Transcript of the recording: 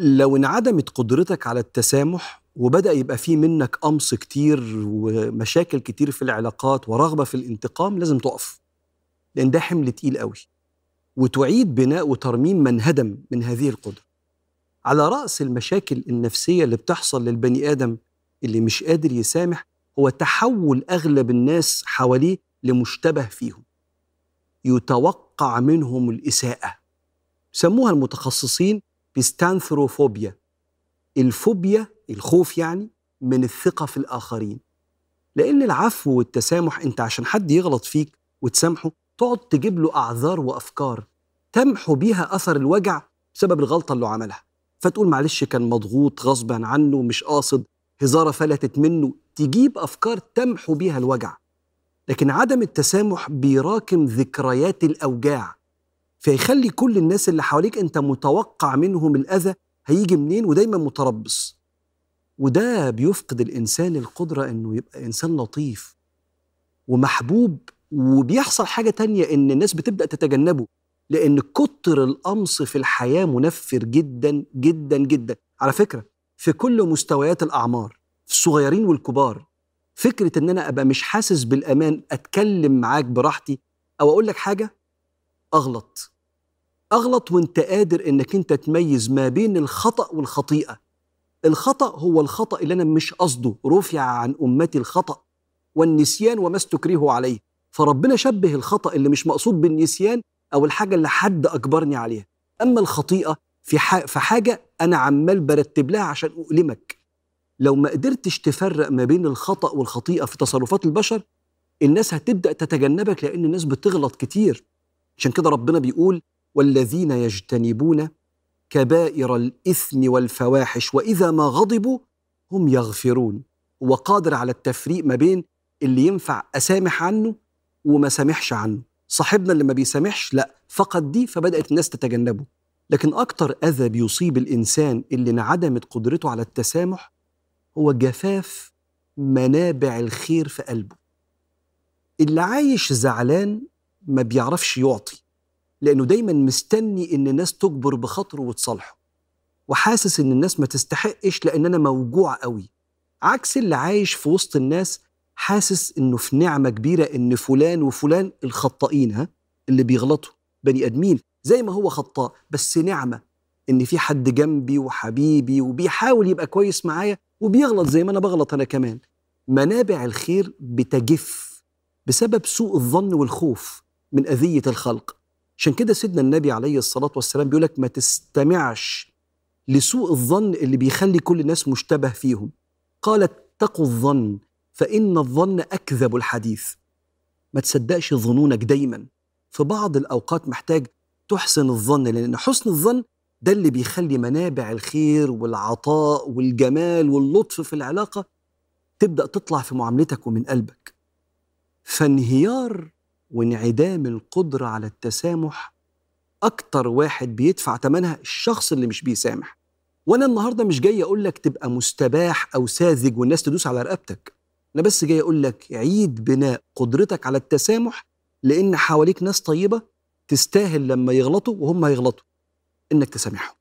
لو انعدمت قدرتك على التسامح وبدأ يبقى فيه منك قمص كتير ومشاكل كتير في العلاقات ورغبة في الانتقام لازم تقف لأن ده حمل تقيل قوي. وتعيد بناء وترميم من هدم من هذه القدرة. على رأس المشاكل النفسية اللي بتحصل للبني آدم اللي مش قادر يسامح هو تحول أغلب الناس حواليه لمشتبه فيهم. يتوقع منهم الإساءة. سموها المتخصصين بستانثروفوبيا. الفوبيا الخوف يعني من الثقة في الآخرين. لأن العفو والتسامح أنت عشان حد يغلط فيك وتسامحه تقعد تجيب له أعذار وأفكار تمحو بيها أثر الوجع بسبب الغلطة اللي عملها. فتقول معلش كان مضغوط غصبا عنه مش قاصد هزارة فلتت منه. تجيب أفكار تمحو بيها الوجع. لكن عدم التسامح بيراكم ذكريات الأوجاع. فيخلي كل الناس اللي حواليك أنت متوقع منهم الأذى هيجي منين؟ ودايما متربص. وده بيفقد الإنسان القدرة إنه يبقى إنسان لطيف ومحبوب. وبيحصل حاجة تانية إن الناس بتبدأ تتجنبه لأن كتر القمص في الحياة منفر جدا جدا جدا. على فكرة في كل مستويات الأعمار في الصغيرين والكبار فكرة إن أنا أبقى مش حاسس بالأمان أتكلم معاك براحتي أو أقول لك حاجة أغلط. أغلط وأنت قادر إنك أنت تميز ما بين الخطأ والخطيئة. الخطأ هو الخطأ اللي أنا مش قصده رفع عن أمتي الخطأ والنسيان وما استكرهوا عليه. فربنا شبه الخطأ اللي مش مقصود بالنسيان أو الحاجة اللي حد أجبرني عليها. أما الخطيئة في في حاجة أنا عمال برتب لها عشان أؤلمك. لو ما قدرتش تفرق ما بين الخطأ والخطيئة في تصرفات البشر الناس هتبدأ تتجنبك لأن الناس بتغلط كتير. عشان كده ربنا بيقول والذين يجتنبون كبائر الإثم والفواحش وإذا ما غضبوا هم يغفرون. وقادر على التفريق ما بين اللي ينفع أسامح عنه وما سامحش عنه. صاحبنا اللي ما بيسامحش لا فقد دي فبدأت الناس تتجنبه. لكن أكتر أذى بيصيب الإنسان اللي انعدمت قدرته على التسامح هو جفاف منابع الخير في قلبه. اللي عايش زعلان ما بيعرفش يعطي لأنه دايما مستني إن الناس تجبر بخاطره وتصالحه وحاسس إن الناس ما تستحقش لأن أنا موجوع قوي. عكس اللي عايش في وسط الناس حاسس إنه في نعمة كبيرة إن فلان وفلان الخطائين ها اللي بيغلطوا بني آدمين زي ما هو خطاء بس نعمة إن في حد جنبي وحبيبي وبيحاول يبقى كويس معايا وبيغلط زي ما أنا بغلط أنا كمان. منابع الخير بتجف بسبب سوء الظن والخوف. من أذية الخلق. عشان كده سيدنا النبي عليه الصلاة والسلام بيقول لك ما تستمعش لسوء الظن اللي بيخلي كل الناس مشتبه فيهم. قال اتقوا الظن فإن الظن أكذب الحديث. ما تصدقش ظنونك دايما. في بعض الأوقات محتاج تحسن الظن لأن حسن الظن ده اللي بيخلي منابع الخير والعطاء والجمال واللطف في العلاقة تبدأ تطلع في معاملتك ومن قلبك. فانهيار وانعدام القدرة على التسامح أكتر واحد بيدفع ثمنها الشخص اللي مش بيسامح. وأنا النهاردة مش جاي أقول لك تبقى مستباح أو ساذج والناس تدوس على رقبتك. أنا بس جاي أقول لك عيد بناء قدرتك على التسامح لأن حواليك ناس طيبة تستاهل لما يغلطوا وهم هيغلطوا. إنك تسامحهم.